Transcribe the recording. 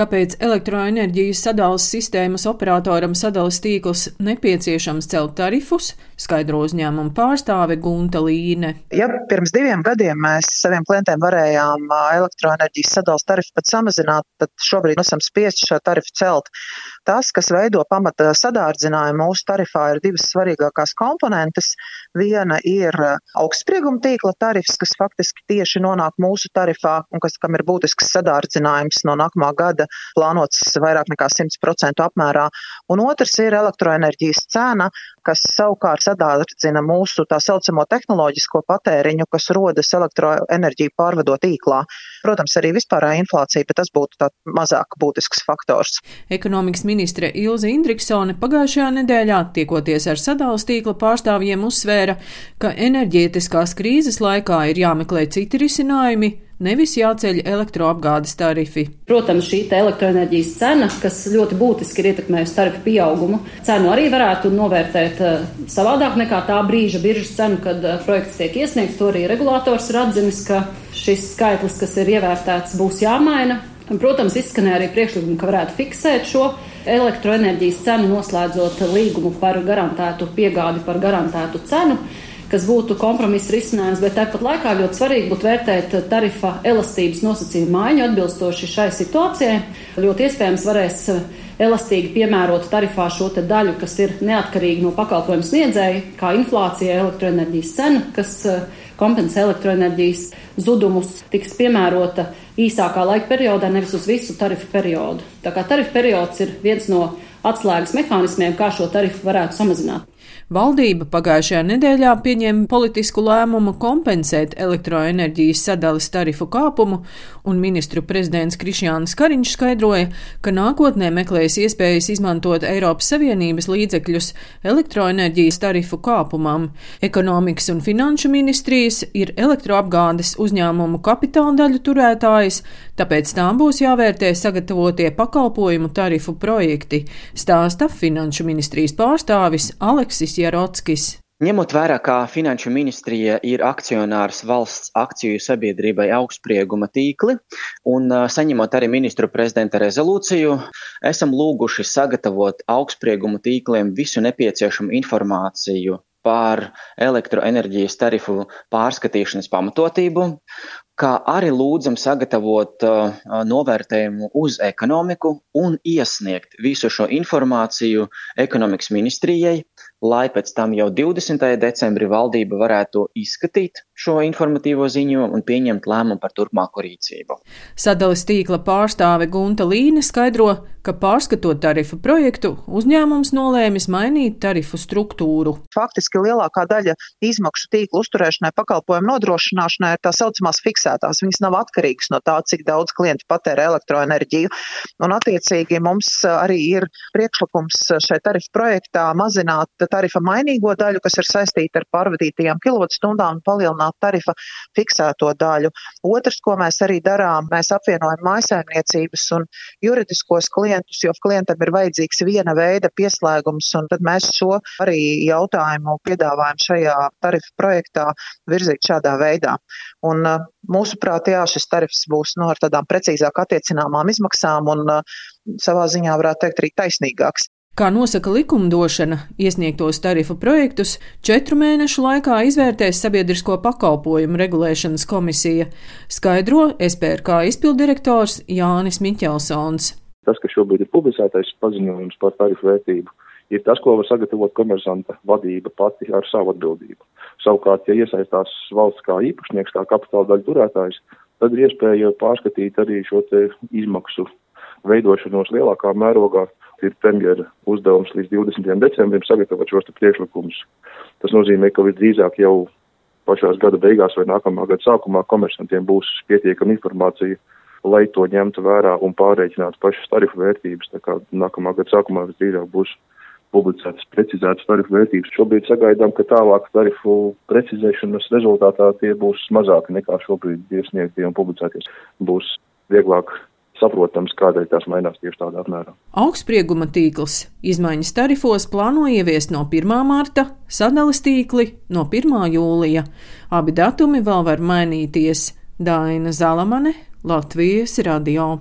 Kāpēc elektroenerģijas sadales sistēmas operatoram sadales tīkls nepieciešams celt tarifus, skaidro uzņēmumu pārstāve Gunta Līne. Ja pirms diviem gadiem mēs saviem klientiem varējām elektroenerģijas sadales tarifu pat samazināt, tad šobrīd esam spiesti šo tarifu celt. Tas, kas veido pamata sadārdzinājumu mūsu tarifā, ir divas svarīgākās komponentes. Viena ir augstsprieguma tīkla tarifs, kas faktiski tieši nonāk mūsu tarifā un kas, kam ir būtisks sadārdzinājums no nākamā gada plānots vairāk nekā 100% apmērā. Un otrs ir elektroenerģijas cena, kas savukārt sadārdzina mūsu tā saucamo tehnoloģisko patēriņu, kas rodas elektroenerģiju pārvadot tīklā. Protams, arī vispārējā inflācija, bet tas būtu tāds mazāk būtisks faktors. Ekonomikas ministre Ilze Indriksone pagājušajā nedēļā, tiekoties ar sadalas tīkla pārstāvjiem, uzsvēra, ka enerģētiskās krīzes laikā ir jāmeklē citi risinājumi nevis jāceļ elektroapgādes tarifi. Protams, šī elektroenerģijas cena, kas ļoti būtiski ir ietekmējusi tarifu pieaugumu, cenu arī varētu novērtēt uh, savādāk nekā tā brīža biržas cenu, kad uh, projekts tiek iesniegts. To arī regulators ir atzinis, ka šis skaitlis, kas ir ievērtēts, būs jāmaina. Protams, izskanēja arī priekšlikumi, ka varētu fiksēt šo elektroenerģijas cenu, noslēdzot līgumu par garantētu piegādi par garantētu cenu kas būtu kompromisa risinājums, bet tāpat laikā ļoti svarīgi būtu vērtēt tarifa elastības nosacījumu maiņu atbilstoši šai situācijai. Ļoti iespējams varēs elastīgi piemērot tarifā šo daļu, kas ir neatkarīga no pakalpojumu sniedzēja, kā inflācija, elektroenerģijas cena, kas eh, kompensē elektroenerģijas zudumus, tiks piemērota īsākā laika periodā, nevis uz visu tarifu periodu. Tā kā tarifu periods ir viens no atslēgas mehānismiem, kā šo tarifu varētu samazināt. Valdība pagājušajā nedēļā pieņēma politisku lēmumu kompensēt elektroenerģijas sadales tarifu kāpumu, un ministru prezidents Krišjāns Kariņš skaidroja, ka nākotnē meklēs iespējas izmantot Eiropas Savienības līdzekļus elektroenerģijas tarifu kāpumam. Ekonomikas un finanšu ministrijas ir elektroapgādes uzņēmumu kapitāla daļu turētājs, tāpēc tām būs jāvērtē sagatavotie pakalpojumu tarifu projekti, stāsta Finanšu ministrijas pārstāvis Aleksis Jarockis. Ņemot vērā, ka Finanšu ministrija ir akcionārs valsts akciju sabiedrībai augstsprieguma tīkli un saņemot arī ministru prezidenta rezolūciju, esam lūguši sagatavot augstsprieguma tīkliem visu nepieciešamo informāciju par elektroenerģijas tarifu pārskatīšanas pamatotību, kā arī lūdzam sagatavot novērtējumu uz ekonomiku un iesniegt visu šo informāciju ekonomikas ministrijai, lai pēc tam jau 20. decembrī valdība varētu izskatīt šo informatīvo ziņojumu un pieņemt lēmumu par turpmāko rīcību. Sadales tīkla pārstāve Gunta Līne skaidro, ka pārskatot tarifu projektu, uzņēmums nolēmis mainīt tarifu struktūru. Faktiski lielākā daļa izmaksu tīkla uzturēšanai, pakalpojumu nodrošināšanai ir tā saucamās fiksētās. Viņas nav atkarīgas no tā, cik daudz klienti patērē elektroenerģiju. Un attiecīgi mums arī ir priekšlikums šai tarifu projektā mazināt tarifa mainīgo daļu, kas ir saistīta ar pārvadītajām kilovatstundām, un palielināt tarifa fiksēto daļu. Otrs, ko mēs arī darām, mēs apvienojam mājsaimniecības un juridiskos klientus, jo klientam ir vajadzīgs viena veida pieslēgums, un tad mēs šo arī jautājumu piedāvājam šajā tarifa projektā virzīt šādā veidā. Un, Mūsuprāt, jā, šis tarifs būs no, nu, ar tādām precīzāk attiecināmām izmaksām un savā ziņā varētu teikt arī taisnīgāks. Kā nosaka likumdošana, iesniegtos tarifu projektus četru mēnešu laikā izvērtēs Sabiedrisko pakalpojumu regulēšanas komisija, skaidro SPRK izpildirektors Jānis Miķelsons. Tas, kas šobrīd ir publicētais paziņojums par tarifu vērtību, ir tas, ko var sagatavot komersanta vadība pati ar savu atbildību. Savukārt, ja iesaistās valsts kā īpašnieks, kā kapitāla daļu turētājs, tad ir iespēja pārskatīt arī šo izmaksu veidošanos lielākā mērogā ir premjera uzdevums līdz 20. decembrim sagatavot šos priekšlikumus. Tas nozīmē, ka visdrīzāk jau pašās gada beigās vai nākamā gada sākumā komersantiem būs pietiekama informācija, lai to ņemtu vērā un pārreikinātu pašas tarifu vērtības. Tā kā nākamā gada sākumā visdrīzāk būs publicētas precizētas tarifu vērtības. Šobrīd sagaidām, ka tālāk tarifu precizēšanas rezultātā tie būs mazāki nekā šobrīd iesniegtie un publicēties. Būs vieglāk saprotams, kādēļ tās mainās tieši tādā apmērā. Augstsprieguma tīkls izmaiņas tarifos plāno ieviest no 1. marta, sadales tīkli no 1. jūlija. Abi datumi vēl var mainīties. Daina Zalamane, Latvijas radio.